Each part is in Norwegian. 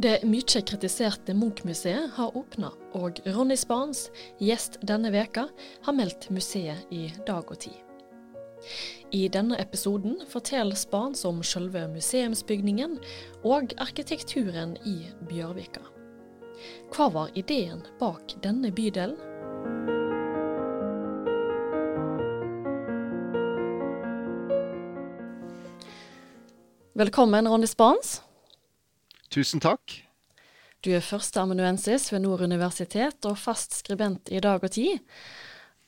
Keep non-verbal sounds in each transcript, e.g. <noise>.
Det mye kritiserte Munch-museet har åpna, og Ronny Spans, gjest denne veka, har meldt museet i dag og tid. I denne episoden forteller Spans om selve museumsbygningen og arkitekturen i Bjørvika. Hva var ideen bak denne bydelen? Velkommen, Ronny Spans. Tusen takk. Du er førsteamanuensis ved Nord universitet og fast skribent i Dag og Tid.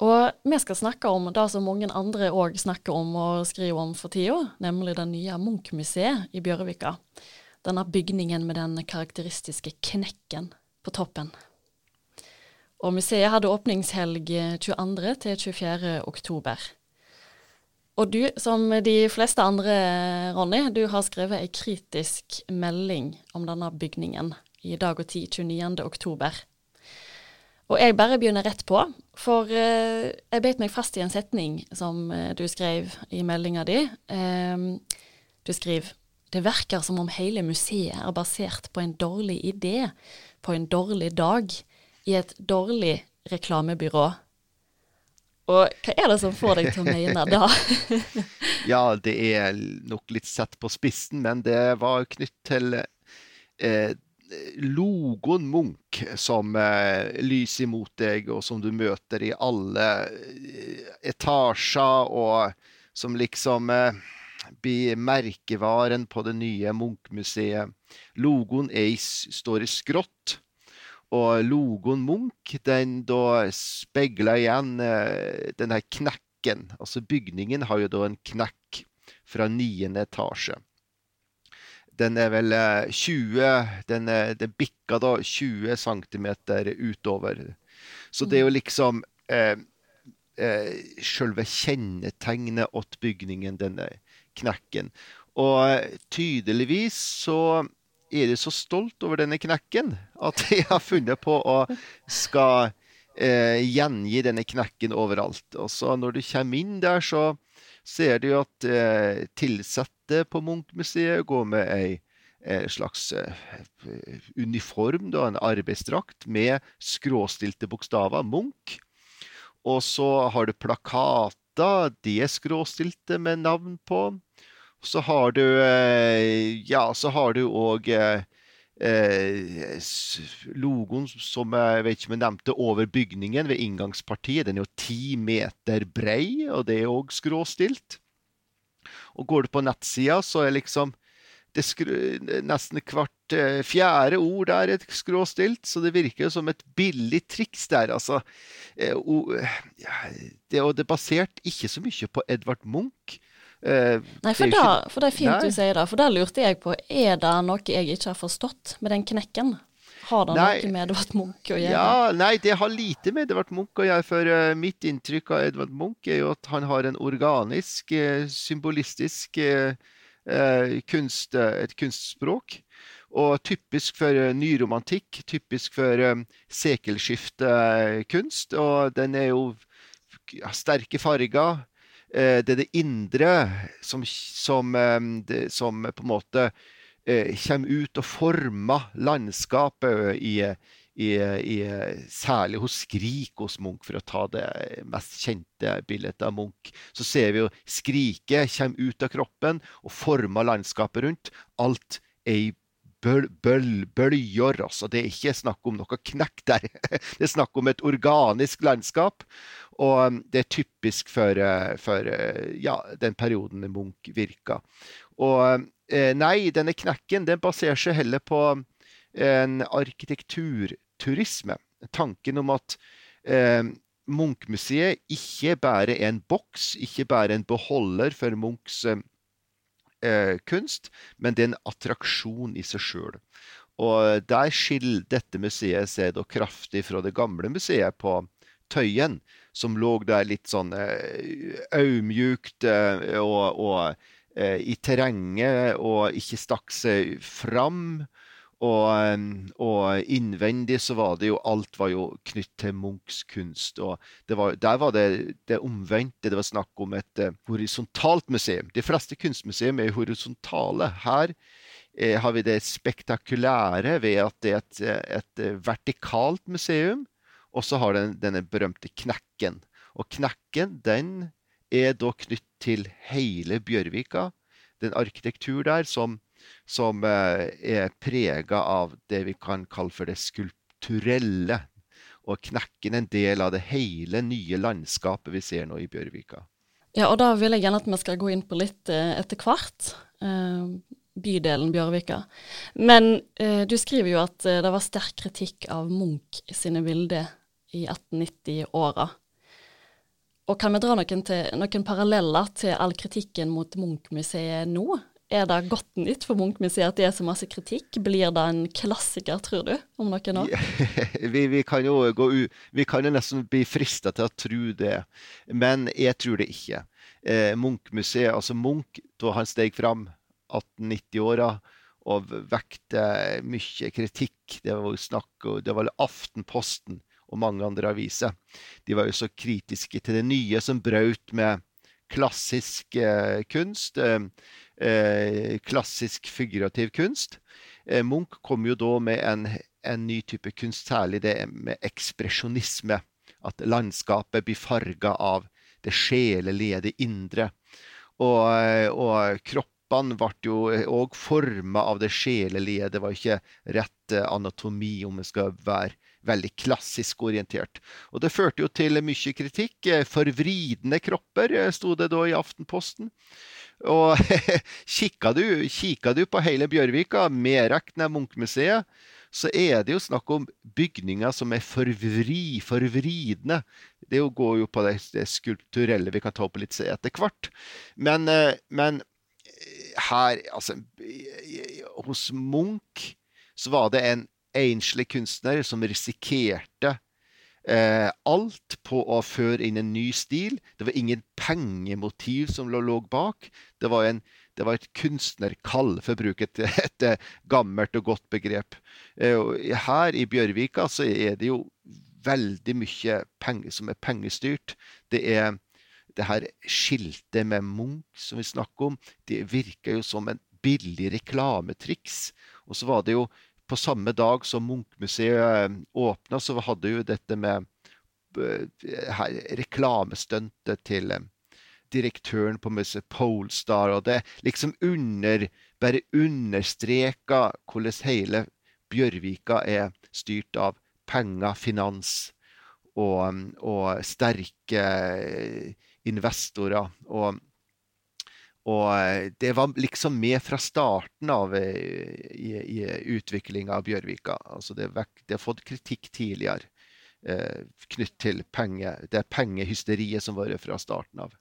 Og vi skal snakke om det som mange andre òg snakker om og skriver om for tida, nemlig det nye Munch-museet i Bjørvika. Denne bygningen med den karakteristiske knekken på toppen. Og museet hadde åpningshelg 22. til 24. oktober. Og du, som de fleste andre, Ronny, du har skrevet ei kritisk melding om denne bygningen i Dag og Tid 29. oktober. Og jeg bare begynner rett på, for eh, jeg beit meg fast i en setning som eh, du skrev i meldinga di. Eh, du skriver det verker som om hele museet er basert på en dårlig idé, på en dårlig dag, i et dårlig reklamebyrå. Og hva er det som får deg til å mene det? <laughs> ja, det er nok litt sett på spissen, men det var knytt til eh, logoen Munch som eh, lyser imot deg, og som du møter i alle eh, etasjer, og som liksom eh, blir merkevaren på det nye Munch-museet. Logoen er, står i skrått. Og logoen Munch den da speiler igjen eh, den knekken. Altså bygningen har jo da en knekk fra niende etasje. Den er vel 20 eh, Den, er, den bikker da 20 cm utover. Så det er jo liksom eh, eh, selve kjennetegnet åt bygningen, denne knekken. Og tydeligvis så er de så stolt over denne knekken at <laughs> de har funnet på å skal eh, gjengi denne knekken overalt. Og så når du kommer inn der, så ser du at eh, tilsatte på Munch-museet går med ei en slags eh, uniform, da, en arbeidsdrakt, med skråstilte bokstaver. Munch. Og så har du plakater, de er skråstilte med navn på. Så har du eh, Ja, så har du òg eh, eh, logoen som jeg vet ikke om jeg nevnte, over bygningen ved inngangspartiet. Den er jo ti meter brei, og det er òg skråstilt. Og går du på nettsida, så er liksom det nesten hvert fjerde ord der er skråstilt, så det virker som et billig triks der. Altså, og det er basert ikke så mye på Edvard Munch, Uh, Nei, for det, ikke, for det, er fint nei. du sier det. For da lurte jeg på, er det noe jeg ikke har forstått med den knekken? Har det nei. noe med Edvard Munch å gjøre? Ja, Nei, det har lite med Edvard Munch å gjøre. For uh, mitt inntrykk av Edvard Munch er jo at han har en organisk, uh, symbolistisk kunst, et kunstspråk. Og typisk for nyromantikk, typisk for um, sekelskiftekunst. Og den er jo sterke farger det er det indre som, som, eh, det, som på en måte eh, kommer ut og former landskapet i, i, i, særlig hos Skrik hos Munch, for å ta det mest kjente bildet av Munch. Så ser vi jo skriket kommer ut av kroppen og former landskapet rundt. Alt er i bøl, bøl, bølger. Altså. Det er ikke snakk om noe knekk der. <laughs> Det er snakk om et organisk landskap. Og um, det er typisk for, uh, for uh, ja, den perioden Munch virka. Og eh, nei, denne knekken den baserer seg heller på en arkitekturturisme. Tanken om at eh, Munch-museet ikke bare er en boks, ikke bare en beholder for Munchs eh, kunst, men det er en attraksjon i seg sjøl. Og der skiller dette museet seg da kraftig fra det gamle museet på Tøyen, som lå der litt sånn eh, aumjukt eh, og, og eh, i terrenget og ikke stakk seg fram. Og, og, innvendig så var det jo Alt var jo knytt til Munchs kunst. og var, Der var det det omvendte. Det var snakk om et uh, horisontalt museum. De fleste kunstmuseum er horisontale. Her eh, har vi det spektakulære ved at det er et, et vertikalt museum. Og så har den denne berømte knekken. Og knekken den er da knytt til hele Bjørvika. Den arkitektur der som, som er prega av det vi kan kalle for det skulpturelle. Og knekken en del av det hele nye landskapet vi ser nå i Bjørvika. Ja, og da vil jeg gjerne at vi skal gå inn på litt eh, etter hvert. Eh, bydelen Bjørvika. Men eh, du skriver jo at det var sterk kritikk av Munch sine bilder i 1890-åra. Og kan vi dra noen, til, noen, paralleller til all kritikken mot Munch-museet nå? Er det godt nytt for Munch-museet at det er så masse kritikk? Blir det en klassiker, tror du, om noen år? <laughs> vi, vi, kan jo gå u vi kan jo nesten bli frista til å tro det, men jeg tror det ikke. Eh, Munch-museet, altså Munch, da han steg fram 1890-åra og vekte mye kritikk, det var snakk det var Aftenposten og mange andre aviser, de var jo så kritiske til det nye som brøt med klassisk eh, kunst. Eh, Eh, klassisk figurativ kunst. Munch kom jo da med en, en ny type kunst, særlig det med ekspresjonisme. At landskapet blir farga av det sjelelige, det indre. Og, og kroppene ble jo òg forma av det sjelelige. Det var ikke rett anatomi, om vi skal være veldig klassisk orientert. Og det førte jo til mye kritikk. Forvridende kropper, sto det da i Aftenposten. Og <laughs> kikka du, du, på hele Bjørvika, medregna Munchmuseet, så er det jo snakk om bygninger som er forvri, forvridende. Det går jo på det, det, skulpturelle vi kan ta opp litt etter hvert. Men, eh, men eh, her, altså Hos Munch så var det en enslig kunstner som risikerte eh, alt på å føre inn en ny stil. Det var ingen pengemotiv som lå bak. Det var, en, det var et kunstnerkall, for å bruke et, et, gammelt og godt begrep. Eh, her i Bjørvika så er det jo veldig mye penger som er pengestyrt. Det er det her skiltet med Munch som vi snakker om, det virker jo som en billig reklametriks. Og så var det jo på samme dag som Munchmuseet eh, åpna, så hadde jo dette med eh, reklamestuntet til eh, direktøren på museet Polestar, og det liksom under, bare understreka hvordan hele Bjørvika er styrt av penger, finans og, og sterke investorer. Og og eh, det var liksom med fra starten av eh, i, i utviklinga av Bjørvika. Altså det, det, har fått kritikk tidligere eh, knytt til penge, det pengehysteriet som var fra starten av.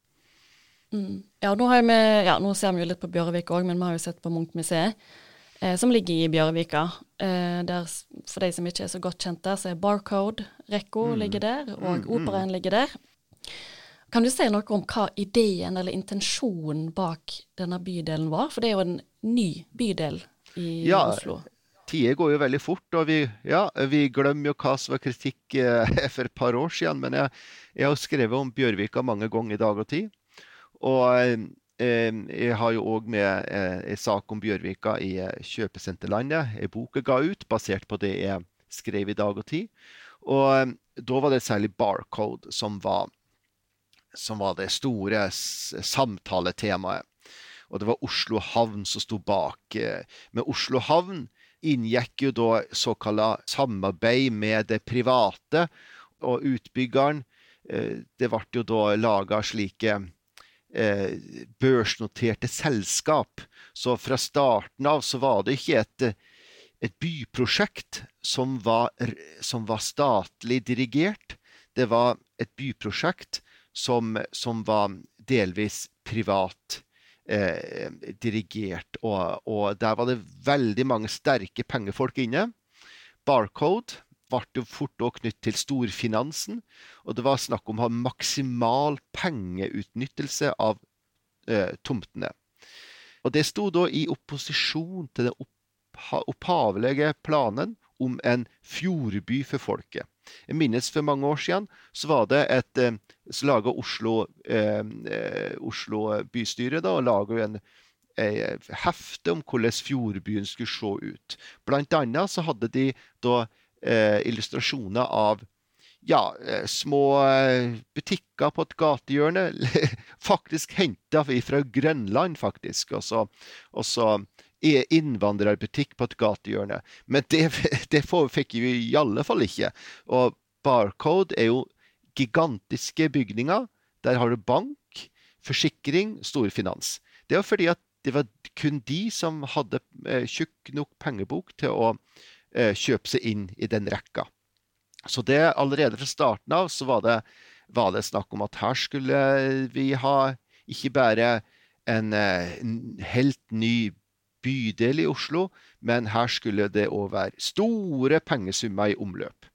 Mm. Ja, nå vi, ja, nå ser vi jo litt på Bjørvika òg, men vi har jo sett på Munch-museet, eh, som ligger i Bjørvika. Eh, der, for de som ikke er så godt kjent der, så er Barcode-rekka mm. ligger der, og mm, mm. Operaen ligger der. Kan du si noe om hva ideen eller intensjonen bak denne bydelen var? For det er jo en ny bydel i ja, Oslo. Tida går jo veldig fort, og vi, ja, vi glemmer jo hva som var kritikk eh, <laughs> for et par år siden. Men jeg, jeg har skrevet om Bjørvika mange ganger i dag og tid. Og eh, jeg har jo òg med eh, en sak om Bjørvika i eh, Kjøpesenterlandet. En bok jeg ga ut basert på det jeg skrev i dag og tid. Og eh, da var det særlig Barcode som var som var det store samtaletemaet. Og det var Oslo havn som sto bak. Eh, med Oslo havn inngikk jo da såkalla samarbeid med det private og utbyggeren. Eh, det ble jo da laga slike eh, børsnoterte selskap. Så fra starten av så var det ikke et, et byprosjekt som var, som var statlig dirigert. Det var et byprosjekt som, som var delvis privat eh, dirigert. Og, og, der var det veldig mange sterke pengefolk inne. Barcode ble jo fort knyttet til storfinansen, og det var snakk om å ha maksimal pengeutnyttelse av eh, tomtene. Og det sto da i opposisjon til den opphavelige planen om en fjordby for folket. Jeg minnes for mange år siden så var det et eh, så laga Oslo, eh, eh, Oslo bystyre da, og laga en, hefte om hvordan fjordbyen skulle se ut. Blant annet så hadde de da eh, illustrasjoner av ja, eh, små butikker på et gatehjørne. <laughs> faktisk henta fra Grønland, faktisk. Og så innvandrerbutikk på et gatehjørne. Men det, <laughs> det fikk vi i alle fall ikke. Og Barcode er jo gigantiske bygninger. Der har du bank, forsikring, storfinans. Det er fordi at det var kun de som hadde eh, tjukk nok pengebok til å eh, kjøpe seg inn i den rekka. Så det allerede fra starten av så var det, var det snakk om at her skulle vi ha ikke bare en, eh, en helt ny bydel i Oslo, men her skulle det òg være store pengesummer i omløp.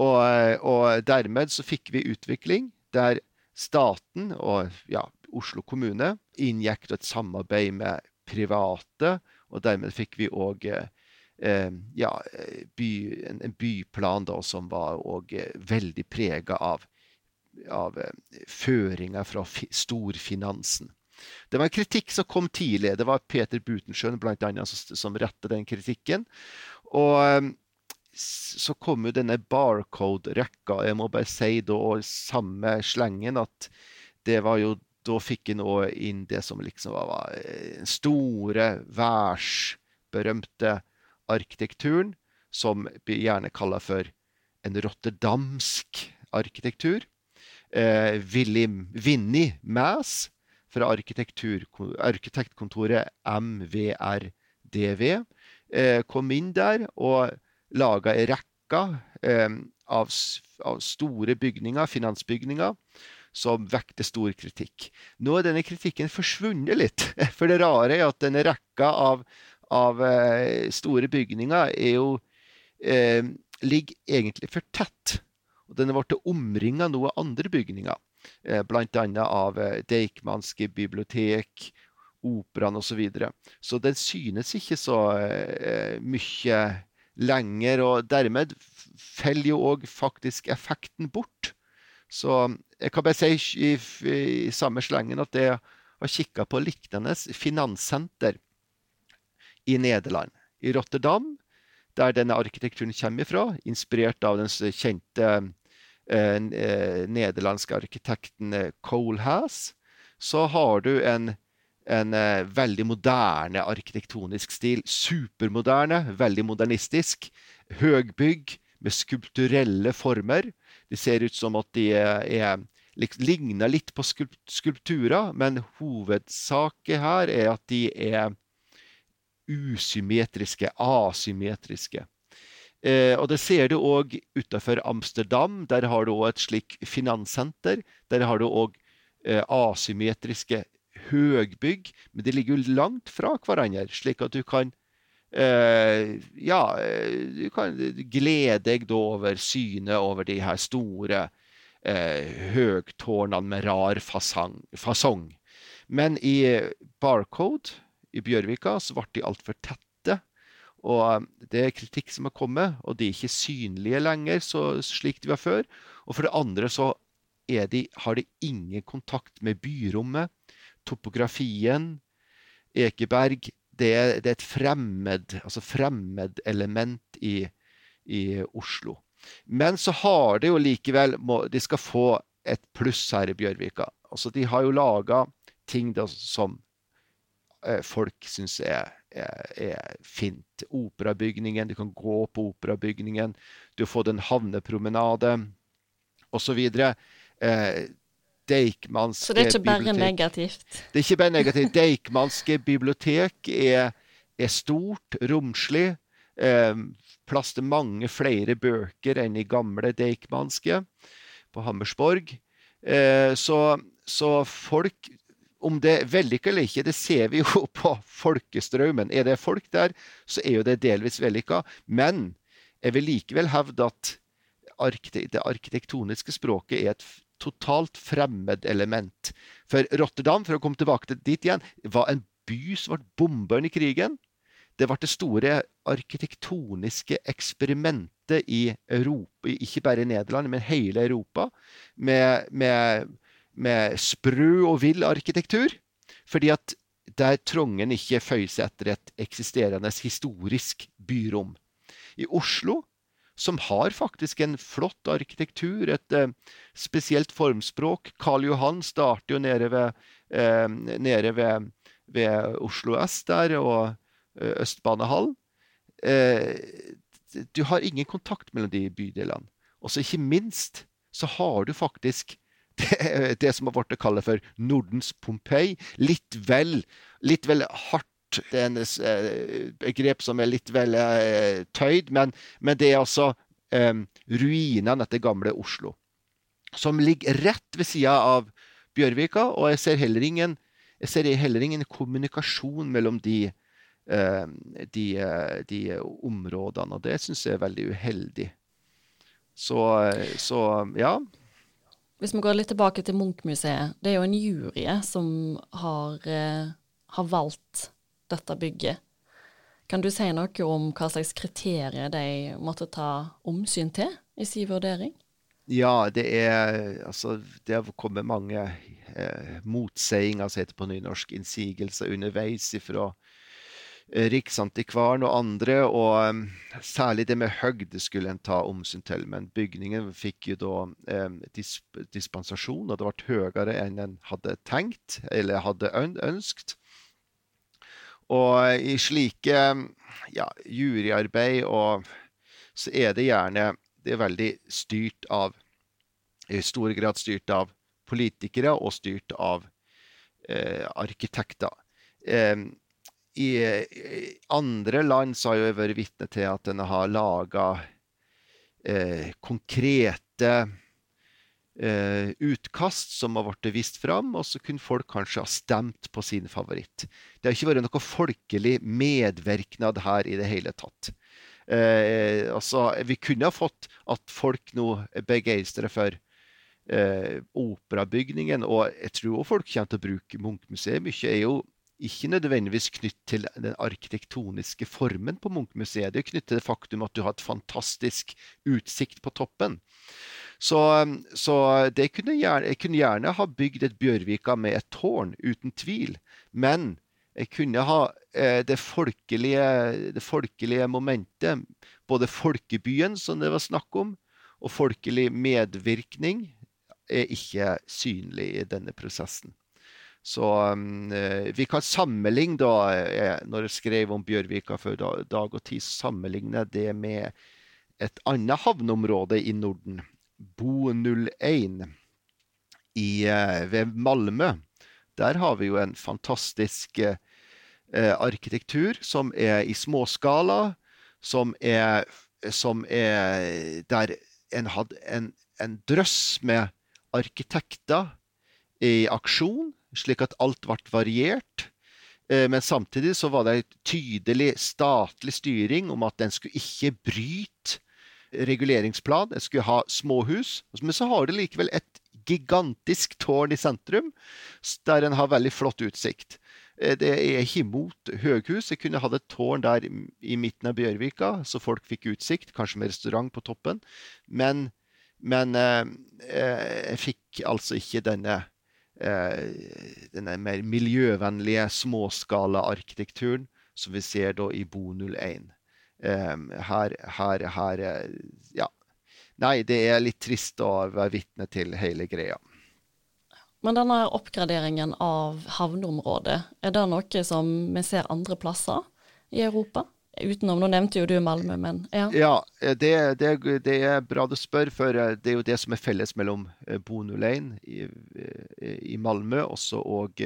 Og, og, dermed så fikk vi utvikling der staten og ja, Oslo kommune inngikk et samarbeid med private, og dermed fikk vi òg eh, ja, by, en, byplan da, som var veldig prega av, av eh, føringer fra storfinansen. Det var en kritikk som kom tidlig. Det var Peter Butensjøen blant annet, som, som rettet den kritikken. Og eh, så kom jo denne barcode-rekka. Jeg må bare si da, samme slengen, at det var jo da fikk en òg inn det som liksom var den store, værsberømte arkitekturen, som vi gjerne kaller for en rotterdamsk arkitektur. Eh, William Vinni Mass fra arkitektkontoret MVRDV eh, kom inn der og laga ei rekke eh, av, av store bygninger, finansbygninger som vekte stor kritikk. Nå er denne kritikken forsvunnet litt. <laughs> For det rare er at denne rekka av, av eh, store bygninger er jo eh, ligger egentlig for tett. Og den blitt omringa av andre bygninger, bl.a. av eh, Deichmanske bibliotek, Operaen osv. Så, videre. så den synes ikke så eh, mye lenger, og dermed faller jo òg faktisk effekten bort. Så jeg kan bare si i, i samme slengen at jeg har kikka på lignende finanssenter i Nederland. I Rotterdam, der denne arkitekturen kommer fra, inspirert av den kjente eh, eh nederlandske arkitekten eh, Colehass, så har du en, en eh, veldig moderne arkitektonisk stil. Supermoderne, veldig modernistisk. Høgbygg med skulpturelle former. Det ser ut som at de er, ligner litt på skulpturer, men hovedsaken her er at de er usymmetriske, asymmetriske. Eh, og Det ser du òg utenfor Amsterdam. Der har du òg et slik finanssenter. Der har du òg eh, asymmetriske høgbygg, men de ligger jo langt fra hverandre, slik at du kan Uh, ja, eh, du kan glede deg over synet over de her store uh, høgtårnene med rar fasong. Men i Barcode i Bjørvika så ble de altfor tette. Og det er kritikk som har kommet, og de er ikke synlige lenger så, slik de var før. Og for det andre så de, har de ingen kontakt med byrommet, topografien. Ekeberg det er, det er et fremmed, altså fremmedelement i, i Oslo. Men så har de jo likevel De skal få et pluss her i Bjørvika. Altså, de har jo laga ting da, som eh, folk syns er, er, er, fint. Operabygningen, du kan gå på operabygningen. Du har fått en havnepromenade osv. Eh, Deichmanske Så det er ikke bare bibliotek. negativt? Det er ikke bare negativt. Deichmanske bibliotek er, er stort, romslig. Eh, plass til mange flere bøker enn i gamle Deichmanske på Hammersborg. Eh, så, så, folk Om det er vellykka eller ikke, det ser vi jo på folkestrømmen. Er det folk der, så er jo det delvis vellykka. Men jeg vil likevel hevde at det arkitektoniske språket er et totalt fremmed element. For Rotterdam, for å komme tilbake til dit igjen, var en by som ble bomba under krigen. Det ble det store arkitektoniske eksperimentet i Europa, ikke bare i Nederland, men hele Europa, med, med, med sprø og vill arkitektur. Fordi at der Trongen ikke føyer seg etter et eksisterende historisk byrom. I Oslo, som har faktisk en flott arkitektur, et eh, spesielt formspråk Karl Johan starter jo nede ved, eh, nede ved, ved Oslo S der, og eh, Østbanehallen. Eh, du har ingen kontakt mellom de bydelene. Og så ikke minst så har du faktisk det, det som har blitt kalt for Nordens Pompeii. Litt vel, litt vel hardt det er en eh, begrep som er litt vel uh, tøyd, men, men, det er altså um, ruinene etter gamle Oslo. Som ligger rett ved sida av Bjørvika, og jeg ser heller ingen, ser heller ingen kommunikasjon mellom de, uh, de, de, områdene, og det syns jeg er veldig uheldig. Så, så ja. Hvis vi går litt tilbake til Munch-museet. Det er jo en jury som har, eh, har, valgt dette bygget. Kan du si noe om hva slags kriterier de måtte ta omsyn til i sin vurdering? Ja, det er altså Det har kommet mange eh, motsigelser, som heter på nynorsk, innsigelser underveis ifra Riksantikvaren og andre, og særlig det med høgde skulle en ta omsyn til. Men bygningen fikk jo da um, disp dispensasjon, og det ble høyere enn en hadde tenkt eller hadde ønskt. Og i slike ja, juryarbeid og så er det gjerne det er veldig styrt av i stor grad styrt av politikere og styrt av eh, arkitekter. Eh, i, andre land så har jeg vært vitne til at en har laga eh, konkrete eh, utkast som har blitt vist fram, og så kunne folk kanskje ha stemt på sin favoritt. Det har ikke vært noe folkelig medvirknad her i det hele tatt. Eh, altså, vi kunne ha fått at folk nå er begeistra for eh, operabygningen, og jeg tror også folk kommer til å bruke Munchmuseet mye. er jo ikke nødvendigvis knytt til den arkitektoniske formen på Munch-museet. Det er knyttet til det faktum at du har et fantastisk utsikt på toppen. Så, så kunne gjerne, jeg kunne gjerne ha bygd et Bjørvika med et tårn, uten tvil. Men jeg kunne ha eh, det, folkelige, det folkelige momentet, både folkebyen, som det var snakk om, og folkelig medvirkning, er ikke synlig i denne prosessen. Så um, eh, vi kan sammenligne, da, eh, når jeg skrev om Bjørvika før dag og tid, sammenligne det med et annet havneområde i Norden, Bo 01 i, eh, ved Malmö. Der har vi jo en fantastisk eh, arkitektur som er i småskala, som er, som er Der en hadde en, en drøss med arkitekter i aksjon slik at alt ble variert. Eh, men samtidig så var det en tydelig statlig styring om at den skulle ikke bryte reguleringsplan. Den skulle ha småhus. Men så har det likevel et gigantisk tårn i sentrum, der en har veldig flott utsikt. Eh, det er ikke imot høghus. Jeg kunne hatt et tårn der i midten av Bjørvika, så folk fikk utsikt, kanskje med restaurant på toppen. Men, men eh, jeg fikk altså ikke denne denne mer miljøvennlige småskala-arkitekturen som vi ser da i Bo 01. Her, her, her Ja. Nei, det er litt trist å være vitne til hele greia. Men denne oppgraderingen av havneområdet, er det noe som vi ser andre plasser i Europa? Utenom, nå nevnte jo du Malmö, men ja. ja det, det, det, er bra du spør, for eh, det er jo det som er felles mellom eh, Bonulein i, eh, i Malmö også og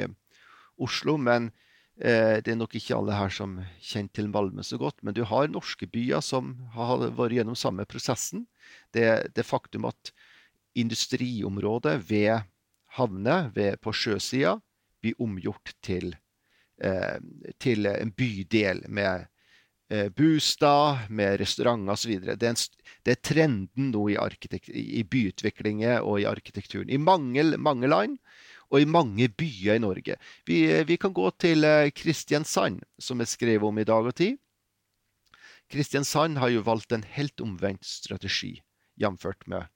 Oslo. Men eh, det er nok ikke alle her som kjenner til Malmö så godt. Men du har norske byer som har vært gjennom samme prosessen. Det, det faktum at industriområdet ved havner på sjøsida blir omgjort til, eh, til en bydel med eh, bostad, med restauranter osv. Det, det er trenden nå i, i byutviklinger og i arkitekturen. I mange, mange, land og i mange byer i Norge. Vi, vi kan gå til eh, Kristiansand, som er skrevet om i dag og tid. Kristiansand har jo valgt en helt omvendt strategi, jf. med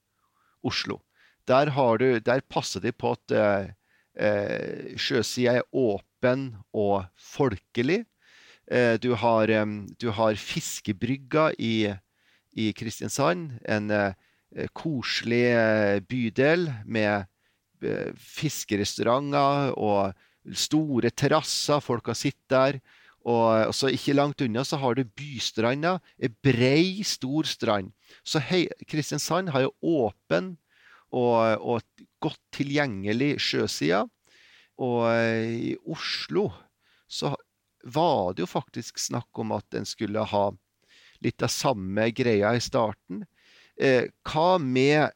Oslo. Der, du, der passer de på at eh, eh sjøsida er åpen og folkelig. Eh, du har, du har fiskebrygga i, i Kristiansand. En eh, koselig eh, bydel med fiskerestauranter og store terrasser. Folk har sittet der. Og så Ikke langt unna så har du Bystranda, ei brei, stor strand. Så hei, Kristiansand har jo åpen og, og godt tilgjengelig sjøside. Og i Oslo så var det jo faktisk snakk om at en skulle ha litt av samme greia i starten. Eh, hva med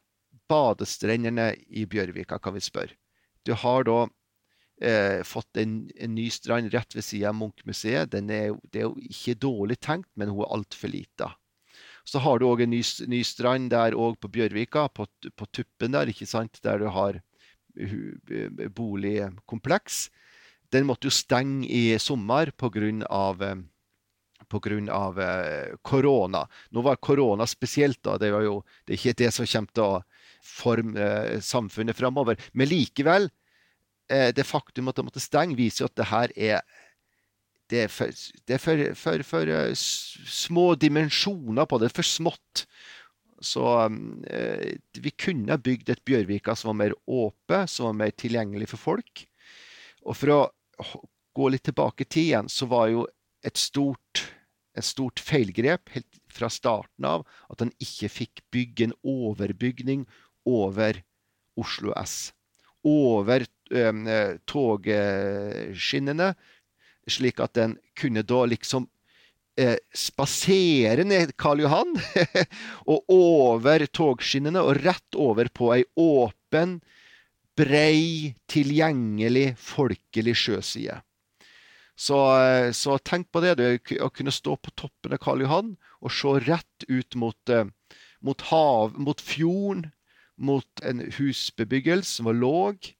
badestrendene i Bjørvika, kan vi spørre. Du har da eh, fått en, en, ny strand rett ved siden av Munchmuseet. det er jo ikke dårlig tenkt, men hun er altfor lita. Så har du òg en ny, ny, strand der òg på Bjørvika, på, på, tuppen der, ikke sant? der du har boligkompleks. Den måtte jo stenge i sommer pga. Pga. Eh, korona. Nå var korona spesielt, da. Det, jo, det er ikke det som kommer til å forme eh, samfunnet framover. Men likevel, eh, det faktum at det måtte stenge, viser jo at det her er det er, for, det er for, for, for små dimensjoner på det. For smått. Så vi kunne bygd et Bjørvika som var mer åpent, som var mer tilgjengelig for folk. Og for å gå litt tilbake i tid igjen, så var jo et stort, et stort feilgrep helt fra starten av at han ikke fikk bygge en overbygning over Oslo S. Over eh, togskinnene, slik at den kunne da liksom eh, spasere ned Karl Johan <laughs> og over togskinnene og rett over på ei åpen brei, tilgjengelig, folkelig sjøside. Så, eh, så, tenk på det, å kunne stå på toppen av Karl Johan og se rett ut mot, eh, mot, hav, mot fjorden, mot en husbebyggelse som var låg,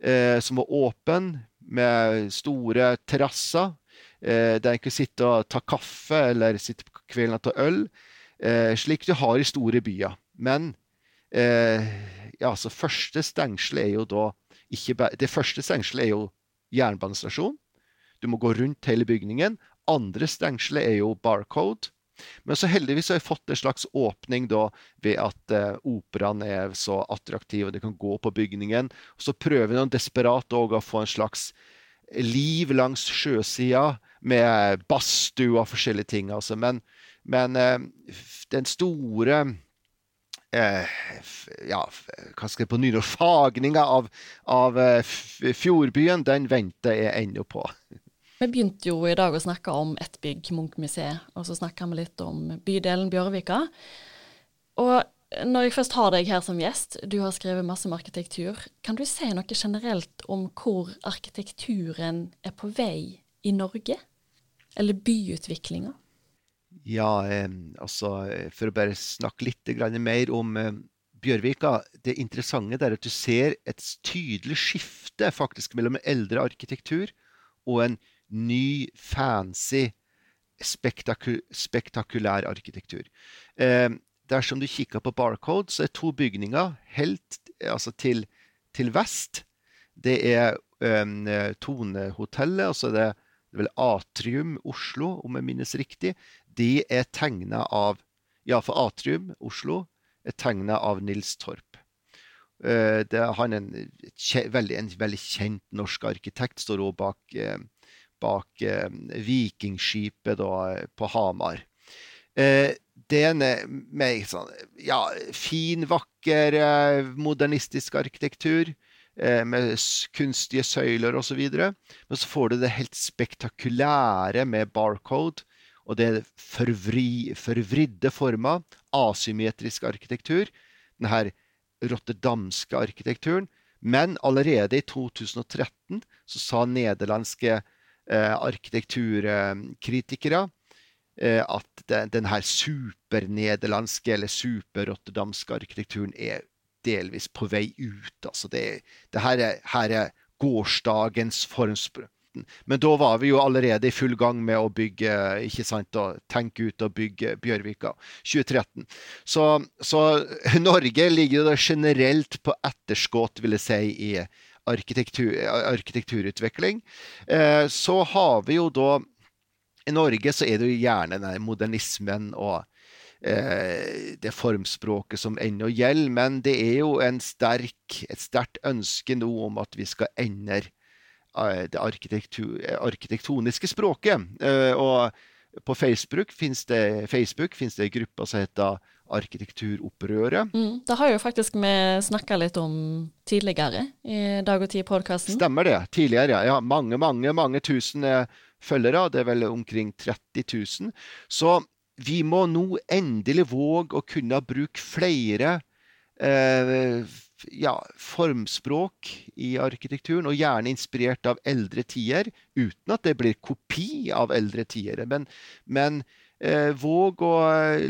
eh, som var åpen, med store terrasser. Eh, der en kunne sitte og ta kaffe eller sitte på kvelden og ta øl. Eh, slik du har i store byer. Men eh, ja, så første stengsel er jo da ikke Det første stengselet er jo jernbanestasjon. Du må gå rundt hele bygningen. Andre stengselet er jo barcode. Men så heldigvis har jeg fått en slags åpning da ved at eh, operaen er så attraktiv, og det kan gå på bygningen. Og så prøver noen desperat å få en slags liv langs sjøsida med badstue og forskjellige ting. Altså. Men, men eh, den store eh, ja, hva skal jeg på nynorsk Fagninga av, av eh, fjordbyen, den venter jeg ennå på. Vi begynte jo i dag å snakke om ett bygg, Munch-museet, og så snakka vi litt om bydelen Bjørvika. Og når jeg først har deg her som gjest, du har skrevet masse om arkitektur, kan du si noe generelt om hvor arkitekturen er på vei i Norge? Eller byutviklinga? Ja, eh, altså For å bare snakke litt mer om eh, Bjørvika. Det interessante er at du ser et tydelig skifte faktisk mellom eldre arkitektur og en ny, fancy, spektaku spektakulær arkitektur. Eh, dersom du kikker på Barcode, så er to bygninger helt altså til, til vest. Det er um, Tonehotellet, og så er det, det er vel Atrium Oslo, om jeg minnes riktig de er tegna av Iallfall Atrium, Oslo, er tegna av Nils Torp. Eh, det er han en, veldig, en veldig kjent norsk arkitekt, står også bak, eh, bak eh, Vikingskipet da, på Hamar. Det er en mer sånn, ja, fin, vakker, modernistisk arkitektur med kunstige søyler osv. Men så får du det helt spektakulære med barcode, og det forvri, forvridde former, asymmetrisk arkitektur, denne rotterdamske arkitekturen. Men allerede i 2013 så sa nederlandske eh, arkitekturkritikere eh, at den, den supernederlandske eller superrotterdamske arkitekturen er delvis på vei ut. Altså det, det her, er, her er gårsdagens formspråk men da var vi jo allerede i full gang med å bygge, ikke sant, og tenke ut og bygge Bjørvika. 2013. Så, så <laughs> Norge ligger da generelt på etterskudd, vil jeg si, i arkitektur, arkitekturutvikling. Eh, så har vi jo da I Norge så er det jo gjerne den modernismen og eh, det formspråket som ennå gjelder, men det er jo sterk, et sterkt ønske nå om at vi skal endre det arkitektoniske språket. Eh, og på Facebook finnes det, Facebook finnes det grupper som heter Arkitekturopprøret. Mm, det har jo faktisk vi snakka litt om tidligere i Dag og Tid-podkasten. Stemmer det. Tidligere, ja. Mange, mange, mange tusen følgere. Det er vel omkring 30 000. Så vi må nå endelig våge å kunne bruke flere eh, ja, formspråk i arkitekturen, og gjerne inspirert av eldre tider, uten at det blir kopi av eldre tider. Men, men eh, våg å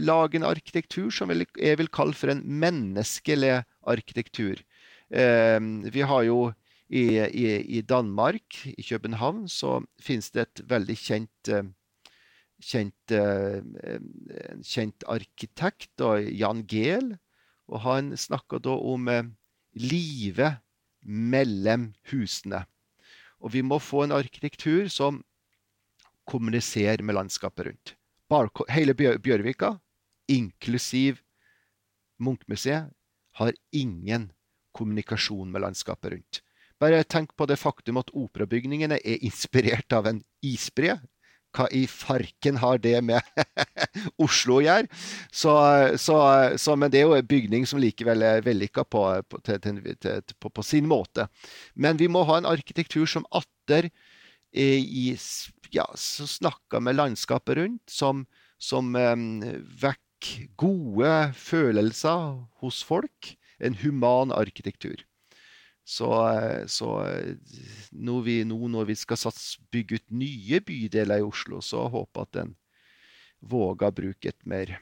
lage en arkitektur som jeg vil kalle for en menneskelig arkitektur. Eh, vi har jo i, i, i, Danmark, i København, så finnes det et veldig kjent eh, kjent, eh, kjent arkitekt, Jan Gehl. Og han snakka da om livet mellom husene. Og vi må få en arkitektur som kommuniserer med landskapet rundt. Hele Bjørvika, inklusiv Munchmuseet, har ingen kommunikasjon med landskapet rundt. Bare tenk på det faktum at operabygningene er inspirert av en isbre. Hva i farken har det med <laughs> Oslo å gjøre? Så, så, så, men det er jo en bygning som likevel er vellykka på, på, på, på, sin måte. Men vi må ha en arkitektur som atter i, ja, snakker med landskapet rundt, som, som um, vekker gode følelser hos folk. En human arkitektur. Så, så når vi, nå når vi skal sats, bygge ut nye bydeler i Oslo, så håper jeg at en våger å bruke et mer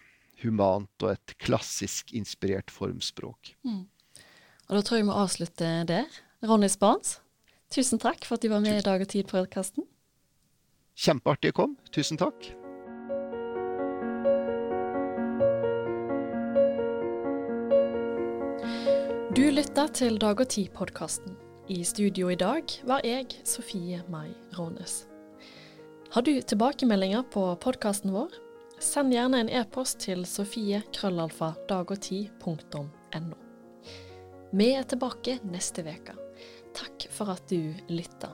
humant og et klassisk inspirert formspråk. Mm. Og Da tror jeg vi avslutter der. Ronny Spans, tusen takk for at du var med i Dag og Tid-podkasten. Kjempeartig å komme. Tusen takk. Du lytter til Dag og Tid-podkasten. I studio i dag var jeg, Sofie Mai Rånes. Har du tilbakemeldinger på podkasten vår? Send gjerne en e-post til sofie.krøllalfa.dagogti.no. Vi er tilbake neste uke. Takk for at du lytta.